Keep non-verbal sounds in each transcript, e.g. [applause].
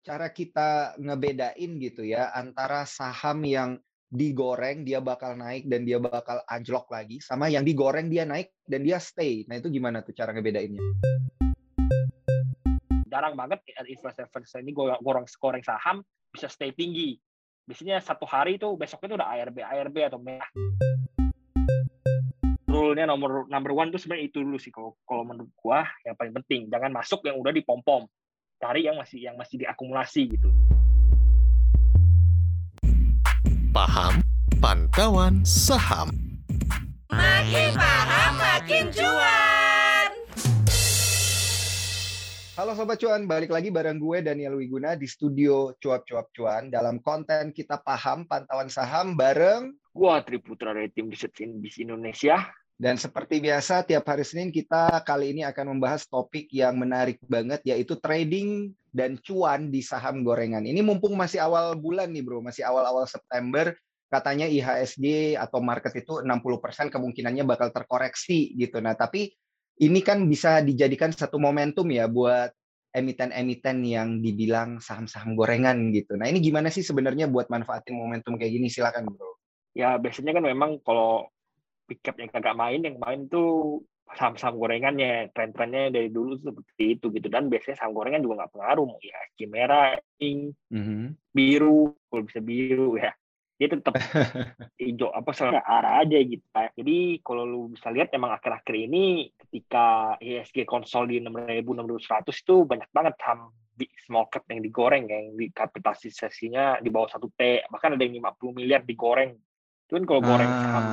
cara kita ngebedain gitu ya antara saham yang digoreng dia bakal naik dan dia bakal anjlok lagi sama yang digoreng dia naik dan dia stay. Nah, itu gimana tuh cara ngebedainnya? Jarang banget investor-investor ini goreng goreng saham bisa stay tinggi. Biasanya satu hari itu besoknya itu udah ARB, ARB atau merah. Rule-nya nomor number one tuh sebenarnya itu dulu sih kalau kalau menurut gua yang paling penting. Jangan masuk yang udah dipom-pom cari yang masih yang masih diakumulasi gitu. Paham pantauan saham. Makin paham makin cuan. Halo Sobat Cuan, balik lagi bareng gue Daniel Wiguna di studio Cuap-Cuap Cuan dalam konten kita paham pantauan saham bareng gua Triputra dari tim Research Indonesia dan seperti biasa, tiap hari Senin kita kali ini akan membahas topik yang menarik banget, yaitu trading dan cuan di saham gorengan. Ini mumpung masih awal bulan nih bro, masih awal-awal September, katanya IHSG atau market itu 60% kemungkinannya bakal terkoreksi gitu. Nah, tapi ini kan bisa dijadikan satu momentum ya buat emiten-emiten yang dibilang saham-saham gorengan gitu. Nah, ini gimana sih sebenarnya buat manfaatin momentum kayak gini? Silakan bro. Ya, biasanya kan memang kalau pickup yang kagak main yang main tuh saham-saham gorengannya. Tren-trennya dari dulu seperti itu gitu. Dan biasanya saham gorengan juga nggak pengaruh. Ya merah pink mm-hmm. biru kalau bisa biru ya. Dia tetap [laughs] hijau apa salah arah aja gitu. Jadi kalau lu bisa lihat emang akhir-akhir ini ketika ISG konsol di 6000 6100 itu banyak banget saham small cap yang digoreng yang di kapitalisasinya di bawah satu T. Bahkan ada yang 50 miliar digoreng. Itu kan kalau goreng ah. saham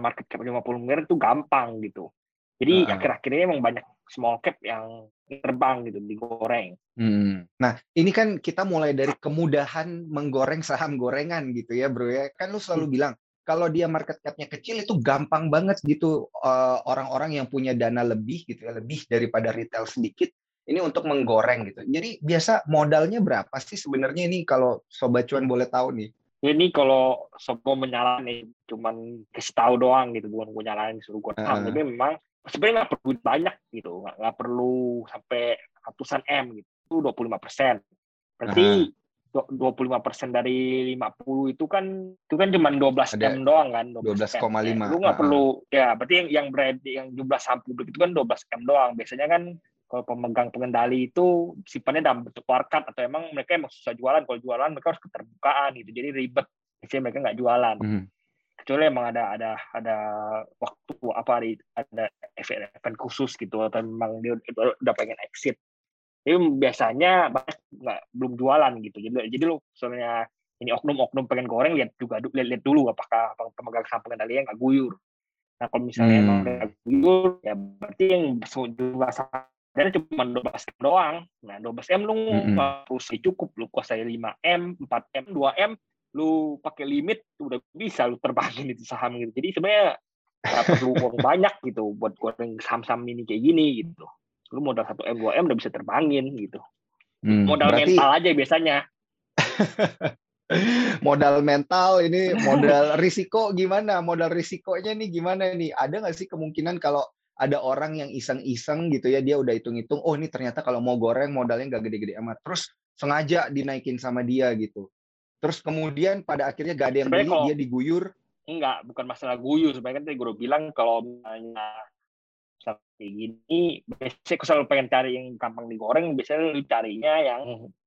market cap 50 miliar itu gampang gitu. Jadi uh akhir-akhir ini emang banyak small cap yang terbang gitu digoreng. Hmm. Nah ini kan kita mulai dari kemudahan menggoreng saham gorengan gitu ya bro ya. Kan lu selalu hmm. bilang kalau dia market capnya kecil itu gampang banget gitu orang orang-orang yang punya dana lebih gitu ya lebih daripada retail sedikit ini untuk menggoreng gitu. Jadi biasa modalnya berapa sih sebenarnya ini kalau sobat cuan boleh tahu nih? Ini kalau sopo menyalahin nih cuman kasih tahu doang gitu bukan gue nyalain suruh gue uh. tapi memang sebenarnya nggak perlu banyak gitu nggak, nggak perlu sampai ratusan m gitu. Itu 25 persen. Berarti dua puluh lima persen dari 50 itu kan itu kan cuma 12 Ada m doang kan 12,5 ya, lu nggak uh perlu ya berarti yang yang berarti yang jumlah saham publik itu kan 12 m doang. Biasanya kan pemegang pengendali itu sifatnya dalam bentuk warkat atau emang mereka emang susah jualan. Kalau jualan mereka harus keterbukaan gitu. Jadi ribet. Biasanya mereka nggak jualan. Mm. kecuali emang ada ada ada waktu apa ada event, khusus gitu. Atau memang dia udah pengen exit. Jadi biasanya banyak nggak belum jualan gitu. Jadi jadi lu soalnya ini oknum-oknum pengen goreng lihat juga lihat, lihat dulu apakah pemegang saham pengendali nggak guyur. Nah kalau misalnya hmm. emang guyur ya berarti yang saham dan cuma 12 M doang. Nah, 12 M lu mm -hmm. cukup, lu kuasai 5 M, 4 M, 2 M, lu pakai limit udah bisa lu terbangin itu saham gitu. Jadi sebenarnya nggak perlu uang [laughs] banyak gitu buat goreng saham-saham ini kayak gini gitu. Lu modal 1 M, 2 M udah bisa terbangin gitu. Hmm, modal berarti... mental aja biasanya. [laughs] modal mental ini modal risiko gimana? Modal risikonya nih gimana nih? Ada nggak sih kemungkinan kalau ada orang yang iseng-iseng gitu ya dia udah hitung-hitung oh ini ternyata kalau mau goreng modalnya nggak gede-gede amat. Terus sengaja dinaikin sama dia gitu. Terus kemudian pada akhirnya gak ada yang beli dia diguyur. Enggak bukan masalah guyur. Sebenarnya kan tadi gue bilang kalau misalnya seperti gini biasanya aku selalu pengen cari yang gampang digoreng biasanya lu carinya yang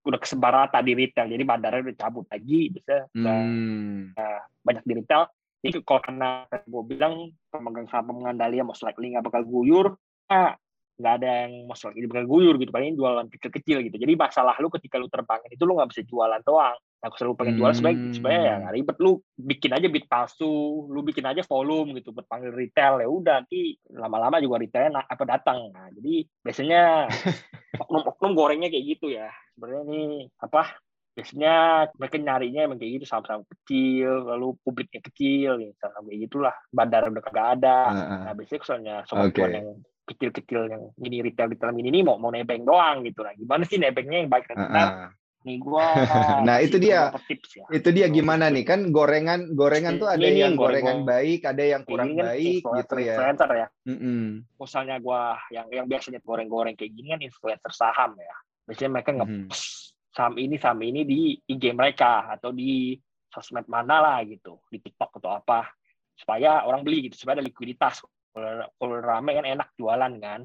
udah kesebar rata di retail. Jadi bandarnya udah cabut lagi bisa hmm. banyak di retail jadi kalau karena gue bilang pemegang saham pengendali most likely nggak bakal guyur, ah, nggak ada yang most likely bakal guyur gitu. Paling jualan kecil-kecil gitu. Jadi masalah lu ketika lu terbangin itu lu nggak bisa jualan doang. Aku selalu pengen jual sebaik hmm. supaya ya nggak ribet lu bikin aja bit palsu, lu bikin aja volume gitu buat panggil retail ya udah nanti lama-lama juga retailnya apa datang. Nah, jadi biasanya [laughs] oknum-oknum gorengnya kayak gitu ya. Sebenarnya ini apa biasanya mereka nyarinya emang kayak gitu saham-saham kecil lalu publiknya kecil ya saham kayak gitulah. Bandar udah kagak ada. Uh, nah biasanya soalnya sobat okay. yang kecil-kecil yang ini retail retail ini ini mau mau nebeng doang gitu lah. Gimana sih nebengnya yang baik dan benar? Uh, uh. nih gua [laughs] nah itu dia. tips ya. itu dia gimana nih? Kan gorengan gorengan tuh ada ini yang gorengan baik ada yang kurang ini baik gitu ya. influencer ya. Mm -hmm. misalnya gua yang yang biasanya goreng-goreng kayak gini kan influencer saham ya. Biasanya mereka nge mm -hmm saham ini saham ini di IG mereka atau di sosmed mana lah gitu di TikTok atau apa supaya orang beli gitu supaya ada likuiditas. Kalau rame kan enak jualan kan.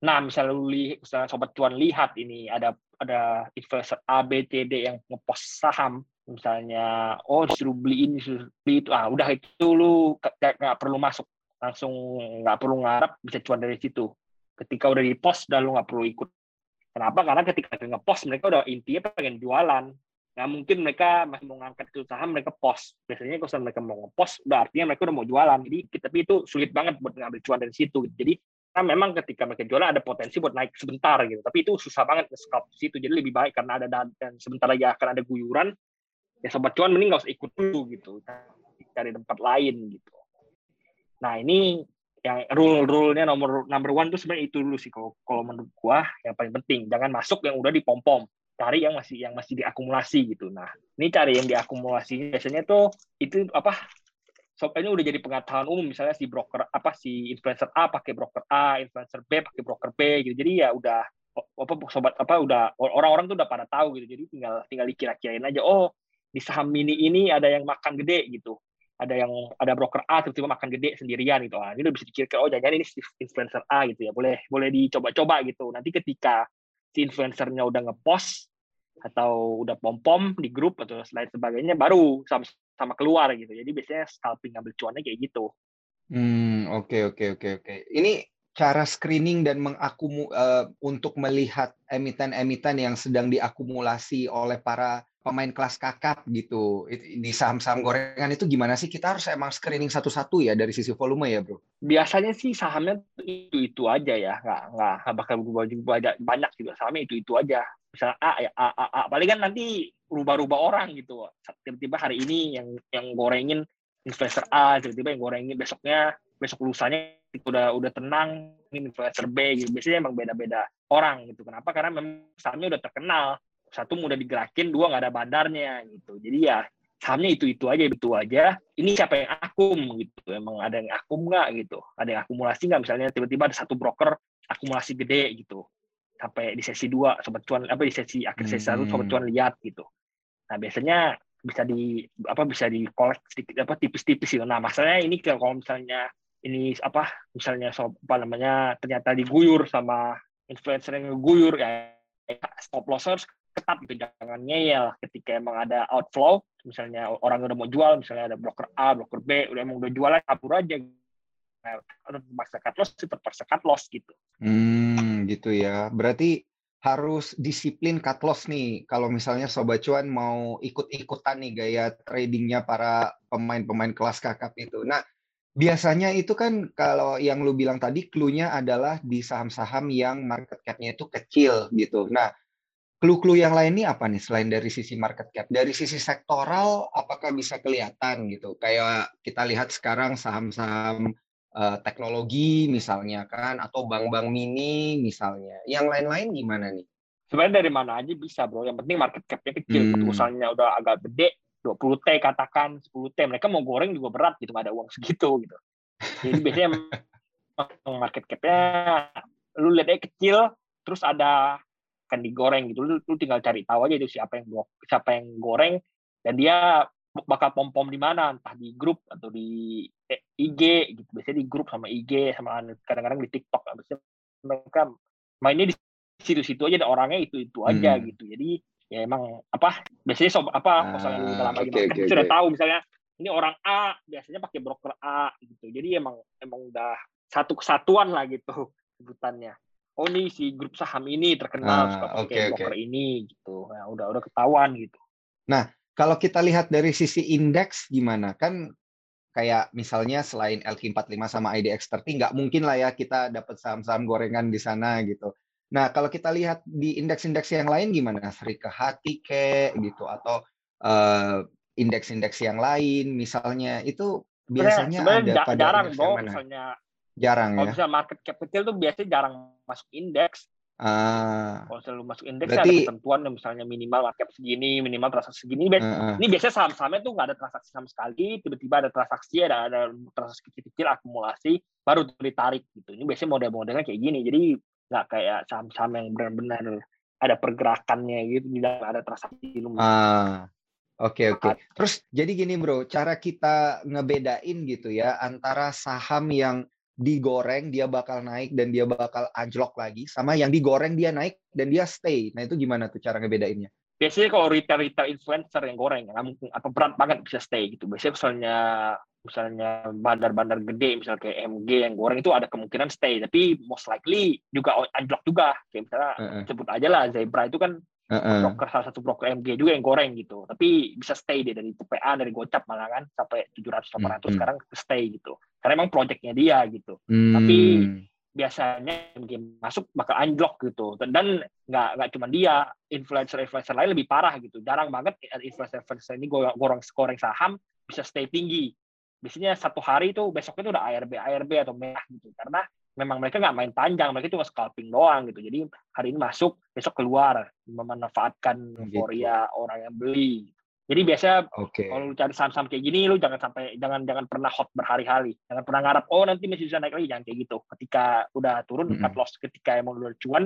Nah misalnya lu misalnya sobat cuan lihat ini ada ada investor A B C D yang ngepost saham. Misalnya oh disuruh beli ini disuruh beli itu. Ah udah itu lu nggak perlu masuk. Langsung nggak perlu ngarap bisa cuan dari situ. Ketika udah di post udah lu nggak perlu ikut kenapa? Karena ketika ngepost mereka udah intinya pengen jualan. Nggak mungkin mereka masih mau ngangkat ke saham mereka post. Biasanya kalau mereka mau ngepost udah artinya mereka udah mau jualan. Jadi tapi itu sulit banget buat ngambil cuan dari situ. Jadi kan memang ketika mereka jualan ada potensi buat naik sebentar gitu. Tapi itu susah banget nge-scalp situ. Jadi lebih baik karena ada dan sebentar lagi akan ada guyuran ya sobat cuan mending nggak usah ikut dulu gitu. Cari tempat lain gitu. Nah ini yang rule rule-nya nomor number one tuh sebenarnya itu dulu sih kalau kalau menurut gua yang paling penting jangan masuk yang udah dipom pom cari yang masih yang masih diakumulasi gitu. Nah, ini cari yang diakumulasi biasanya tuh itu apa? Sob ini udah jadi pengetahuan umum misalnya si broker apa si influencer A pakai broker A, influencer B pakai broker B gitu. Jadi ya udah apa sobat apa udah orang-orang tuh udah pada tahu gitu. Jadi tinggal tinggal dikira-kirain aja oh di saham mini ini ada yang makan gede gitu. Ada yang ada broker A tiba-tiba makan gede sendirian gitu. Ah, ini udah bisa dikira oh jangan ini influencer A gitu ya. Boleh boleh dicoba-coba gitu. Nanti ketika si influencernya udah ngepost atau udah pom pom di grup atau lain sebagainya baru sama sama keluar gitu jadi biasanya scalping ambil cuannya kayak gitu hmm oke okay, oke okay, oke okay, oke ini cara screening dan mengakumu uh, untuk melihat emiten-emiten yang sedang diakumulasi oleh para pemain kelas kakap gitu. Di saham-saham gorengan itu gimana sih? Kita harus emang screening satu-satu ya dari sisi volume ya bro? Biasanya sih sahamnya itu itu aja ya. Nggak nggak bakal berubah banyak juga sahamnya itu itu aja. Misalnya A ya A, A, A. paling kan nanti rubah-rubah orang gitu. Tiba-tiba hari ini yang yang gorengin investor A tiba-tiba yang gorengin besoknya besok lusanya udah udah tenang ini influencer B gitu. Biasanya emang beda-beda orang gitu. Kenapa? Karena memang sahamnya udah terkenal satu mudah digerakin dua nggak ada bandarnya gitu. Jadi ya sahamnya itu itu aja itu aja. Ini siapa yang akum gitu. Emang ada yang akum nggak gitu. Ada yang akumulasi nggak? Misalnya tiba-tiba ada satu broker akumulasi gede gitu. Sampai di sesi dua sobat cuan apa di sesi akhir sesi satu sobat cuan hmm. lihat gitu. Nah biasanya bisa di apa bisa di kolek sedikit apa tipis-tipis gitu. Nah masalahnya ini kalau misalnya ini apa misalnya so, apa namanya ternyata diguyur sama influencer yang guyur ya stop lossers ketat gitu jangan ngeyel. Ketika emang ada outflow misalnya orang udah mau jual misalnya ada broker A broker B udah emang udah jualan kabur aja. Nah, terpaksa cut loss terpaksa cut loss gitu. Hmm gitu ya. Berarti harus disiplin cut loss nih. Kalau misalnya sobat cuan mau ikut-ikutan nih gaya tradingnya para pemain-pemain kelas kakap itu. Nah biasanya itu kan kalau yang lu bilang tadi clue-nya adalah di saham-saham yang market cap-nya itu kecil gitu. Nah, clue-clue yang lain ini apa nih selain dari sisi market cap? Dari sisi sektoral apakah bisa kelihatan gitu? Kayak kita lihat sekarang saham-saham uh, teknologi misalnya kan atau bank-bank mini misalnya. Yang lain-lain gimana nih? Sebenarnya dari mana aja bisa, Bro. Yang penting market cap-nya kecil. Hmm. Misalnya udah agak gede, 20 T katakan 10 T. Mereka mau goreng juga berat gitu, nggak ada uang segitu gitu. Jadi biasanya [laughs] market cap-nya lu lihat kecil, terus ada akan digoreng gitu. Lu, lu tinggal cari tahu aja itu siapa yang siapa yang goreng dan dia bakal pom pom di mana entah di grup atau di eh, IG gitu. Biasanya di grup sama IG sama kadang-kadang di TikTok. Biasanya mereka mainnya di situ-situ aja dan orangnya itu itu aja hmm. gitu. Jadi ya emang apa biasanya sob apa ah, misalnya dalam okay, okay, sudah okay. tahu misalnya ini orang A biasanya pakai broker A gitu. Jadi emang emang udah satu kesatuan lah gitu [laughs] sebutannya oh nih si grup saham ini terkenal ah, suka pakai okay, broker okay. ini gitu. Nah, udah udah ketahuan gitu. Nah, kalau kita lihat dari sisi indeks gimana? Kan kayak misalnya selain LQ45 sama IDX30 nggak mungkin lah ya kita dapat saham-saham gorengan di sana gitu. Nah, kalau kita lihat di indeks-indeks yang lain gimana? Seri ke hati ke gitu atau uh, indeks-indeks yang lain misalnya itu biasanya sebenarnya, ada pada jarang dong misalnya Jarang Kalau ya. misalnya market cap kecil tuh biasanya jarang masuk indeks. Ah. Kalau selalu masuk indeks berarti, ada ketentuan misalnya minimal market cap segini, minimal transaksi segini. Uh, uh. Ini biasanya saham-sahamnya tuh nggak ada transaksi sama sekali, tiba-tiba ada transaksi, ada ada transaksi kecil-kecil akumulasi, baru ditarik gitu. Ini biasanya model-modelnya kayak gini. Jadi nggak kayak saham-saham yang benar-benar ada pergerakannya gitu tidak ada transaksi lu Ah, oke oke. Terus jadi gini bro, cara kita ngebedain gitu ya antara saham yang digoreng dia bakal naik dan dia bakal anjlok lagi, sama yang digoreng dia naik dan dia stay. Nah itu gimana tuh cara ngebedainnya? biasanya kalau retail retail influencer yang goreng nggak mungkin apa berat banget bisa stay gitu biasanya misalnya misalnya bandar-bandar gede misalnya kayak MG yang goreng itu ada kemungkinan stay tapi most likely juga anjlok juga kayak misalnya Uh-uh. sebut aja lah Zebra itu kan Heeh. broker salah satu broker MG juga yang goreng gitu. Tapi bisa stay dia dari TPA dari Gocap malah kan sampai 700 800 Hmm. sekarang stay gitu. Karena emang projectnya dia gitu. Hmm. Tapi- biasanya game masuk bakal anjlok gitu. Dan nggak nggak cuma dia influencer influencer lain lebih parah gitu. Jarang banget influencer influencer ini goreng goreng saham bisa stay tinggi. Biasanya satu hari itu besoknya itu udah ARB ARB atau merah gitu. Karena memang mereka nggak main panjang mereka cuma scalping doang gitu jadi hari ini masuk besok keluar memanfaatkan Gitu. euforia orang yang beli jadi biasanya Oke. kalau lu cari saham-saham kayak gini lu jangan sampai jangan jangan pernah hot berhari-hari jangan pernah ngarap oh nanti masih bisa naik lagi jangan kayak gitu ketika udah turun Mm-mm. cut loss ketika emang lu udah cuan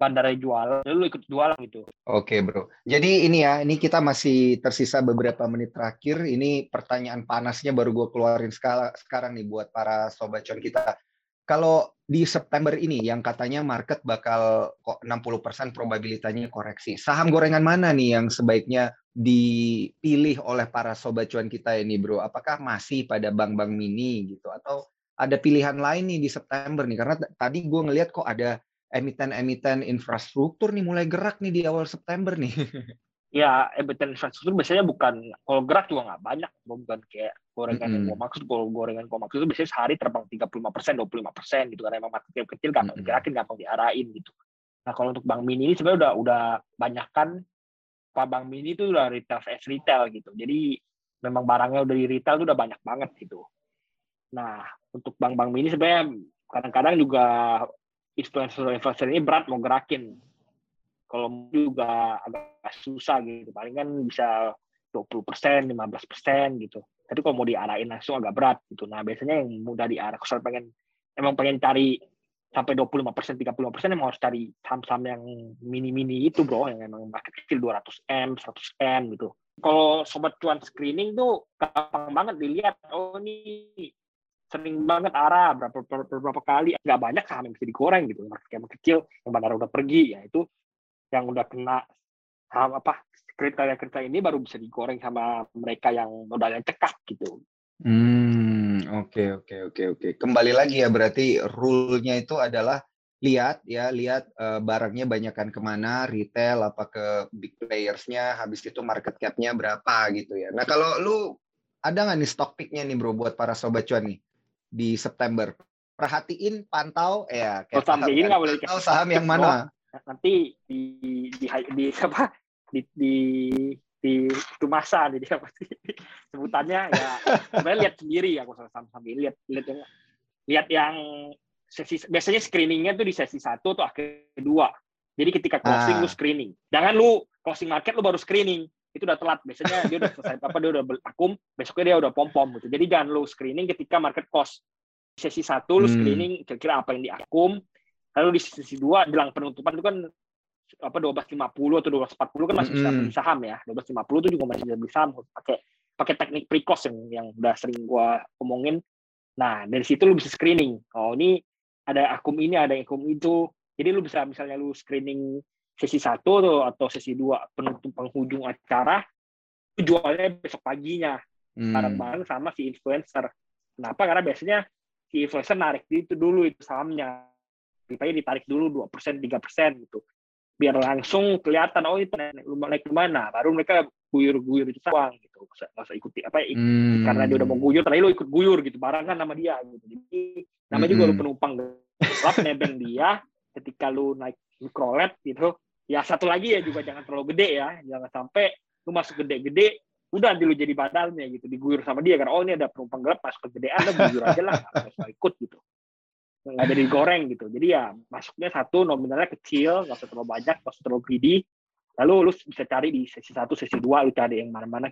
bandarnya jual lu ikut jualan gitu Oke, Bro. Jadi ini ya, ini kita masih tersisa beberapa menit terakhir. Ini pertanyaan panasnya baru gue keluarin sekarang nih buat para sobat cuan kita. Kalau di September ini yang katanya market bakal kok 60% probabilitasnya koreksi. Saham gorengan mana nih yang sebaiknya dipilih oleh para sobat cuan kita ini, Bro? Apakah masih pada bank-bank mini gitu atau ada pilihan lain nih di September nih? Karena tadi gue ngelihat kok ada emiten-emiten infrastruktur nih mulai gerak nih di awal September nih. [laughs] ya emiten infrastruktur biasanya bukan kalau gerak juga nggak banyak bukan kayak gorengan yang Mm-mm. gua maksud. Kalau gorengan gua maksud itu biasanya sehari terbang 35 persen 25 persen gitu karena emang market cap kecil gampang Mm-mm. digerakin gampang diarahin gitu. Nah kalau untuk bank mini ini sebenarnya udah udah banyak kan pak bank mini itu udah retail as retail gitu. Jadi memang barangnya udah di retail itu udah banyak banget gitu. Nah untuk bank-bank mini sebenarnya kadang-kadang juga influencer-influencer ini berat mau gerakin kalau juga agak susah gitu. Paling kan bisa 20 persen 15 persen gitu. Tapi kalau mau diarahin langsung agak berat gitu. Nah biasanya yang mudah diarah kalau pengen emang pengen cari sampai 25 persen 30 persen emang harus cari saham-saham yang mini-mini itu bro. Yang emang market kecil 200 m 100 m gitu. Kalau sobat cuan screening tuh gampang banget dilihat. Oh ini sering banget arah berapa berapa, berapa kali. Nggak banyak saham yang bisa digoreng gitu. Market cap kecil yang bandar udah pergi ya itu yang udah kena saham apa kriteria-kriteria ini baru bisa digoreng sama mereka yang modalnya cekak gitu. Hmm, oke oke oke oke. Kembali lagi ya berarti rule-nya itu adalah lihat ya, lihat eh, barangnya banyakkan ke mana, retail apa ke big players-nya, habis itu market cap-nya berapa gitu ya. Nah kalau lu ada nggak nih stock pick-nya nih bro buat para sobat cuan nih di September? Perhatiin, pantau, ya saham kayak gini kan, nggak boleh pantau saham yang mana? Nanti di di, di apa? Di di di itu masa jadi apa sih? Sebutannya ya sebenarnya lihat sendiri ya saham ini lihat lihat yang lihat yang sesi biasanya screeningnya tuh di sesi satu atau akhir kedua. Jadi ketika closing Ah. lu screening. Jangan lu closing market lu baru screening. Itu udah telat. Biasanya dia udah selesai apa dia udah akum besoknya dia udah pom pom gitu. Jadi jangan lu screening ketika market close. Sesi satu lu Hmm. screening kira-kira apa yang diakum lalu di sesi dua jelang penutupan itu kan apa 1250 atau 1240 kan masih bisa Mm-mm. beli saham ya 1250 itu juga masih bisa beli saham pakai pakai teknik precos yang yang udah sering gua omongin nah dari situ lu bisa screening oh ini ada akum ini ada akum itu jadi lu bisa misalnya lu screening sesi satu tuh atau sesi dua penutup penghujung acara itu jualnya besok paginya Hmm. bareng-bareng sama si influencer. Kenapa? Karena biasanya si influencer narik itu dulu itu sahamnya. Tipanya ditarik dulu 2%, 3% gitu. Biar langsung kelihatan, oh itu naik, naik ke mana. Baru mereka guyur-guyur itu uang gitu. Nggak usah, ikuti. Apa, Hmm. Karena dia udah mau guyur, tapi lu ikut guyur gitu. Barengan sama dia gitu. Jadi namanya juga lu Mm-mm. penumpang gelap nebeng dia ketika lu naik mikrolet gitu. Ya satu lagi ya juga jangan terlalu gede ya. Jangan sampai lu masuk gede-gede udah nanti lu jadi badalnya gitu diguyur sama dia karena oh ini ada penumpang gelap masuk kegedean lo guyur aja lah nggak usah ikut gitu nggak jadi digoreng gitu. Jadi ya masuknya satu nominalnya kecil nggak usah terlalu banyak nggak usah terlalu greedy. Lalu lu bisa cari di sesi satu sesi dua lu cari yang mana-mana.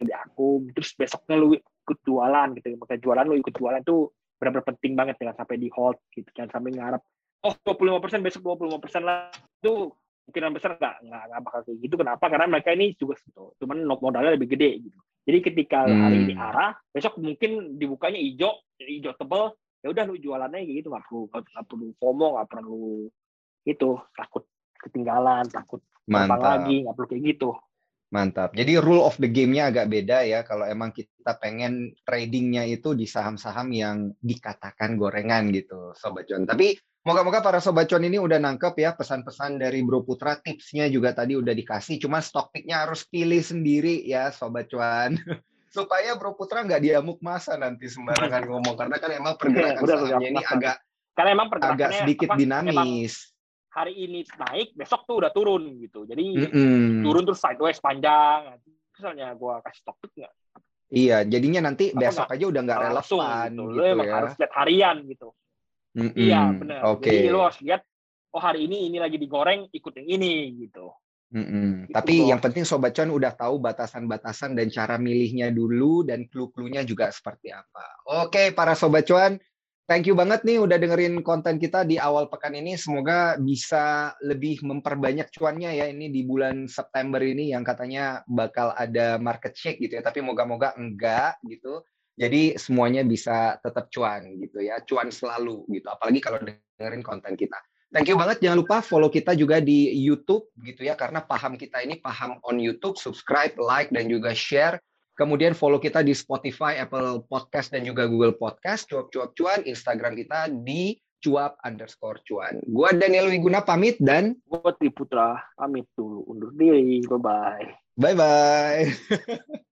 Di akum terus besoknya lu ikut jualan gitu. Makanya jualan lu ikut jualan tuh benar-benar penting banget jangan sampai di hold gitu. Jangan sampai ngarep oh 25 persen besok 25 persen lah. Itu kemungkinan besar nggak nggak nggak bakal kayak gitu. Kenapa? Karena mereka ini juga gitu. Cuman modalnya lebih gede gitu. Jadi ketika hmm. hari ini arah besok mungkin dibukanya hijau hijau tebel ya udah lu jualannya kayak gitu nggak perlu nggak perlu FOMO nggak perlu itu takut ketinggalan takut Mantap. lagi nggak perlu kayak gitu Mantap. Jadi rule of the game-nya agak beda ya kalau emang kita pengen tradingnya itu di saham-saham yang dikatakan gorengan gitu, Sobat John. Tapi moga-moga para Sobat John ini udah nangkep ya pesan-pesan dari Bro Putra. Tipsnya juga tadi udah dikasih, cuma stok picknya harus pilih sendiri ya Sobat Cuan. [laughs] Supaya Bro Putra nggak diamuk masa nanti sembarangan ngomong. Karena kan emang pergerakan sahamnya ini agak karena emang agak sedikit apa, dinamis hari ini naik, besok tuh udah turun gitu. Jadi mm -hmm. turun terus sideways panjang. Misalnya gue kasih topik nggak? Iya, jadinya nanti Apa besok gak? aja udah nggak relevan gitu, gitu emang ya. harus lihat harian gitu. Mm -hmm. Iya benar. Okay. Jadi lo harus lihat, oh hari ini ini lagi digoreng, ikut yang ini gitu. Mm -hmm. Gitu Tapi yang penting Sobat Cuan udah tahu batasan-batasan dan cara milihnya dulu dan clue-cluenya juga seperti apa. Oke, para Sobat Cuan, Thank you banget nih udah dengerin konten kita di awal pekan ini. Semoga bisa lebih memperbanyak cuannya ya ini di bulan September ini yang katanya bakal ada market shake gitu ya. Tapi moga-moga enggak gitu. Jadi semuanya bisa tetap cuan gitu ya. Cuan selalu gitu. Apalagi kalau dengerin konten kita. Thank you banget. Jangan lupa follow kita juga di YouTube gitu ya. Karena paham kita ini paham on YouTube. Subscribe, like, dan juga share Kemudian follow kita di Spotify, Apple Podcast, dan juga Google Podcast. Cuap-cuap cuan. Instagram kita di cuap underscore cuan. Gua Daniel Wiguna pamit dan... Gua Triputra pamit dulu. Undur diri. Bye-bye. Bye-bye. [laughs]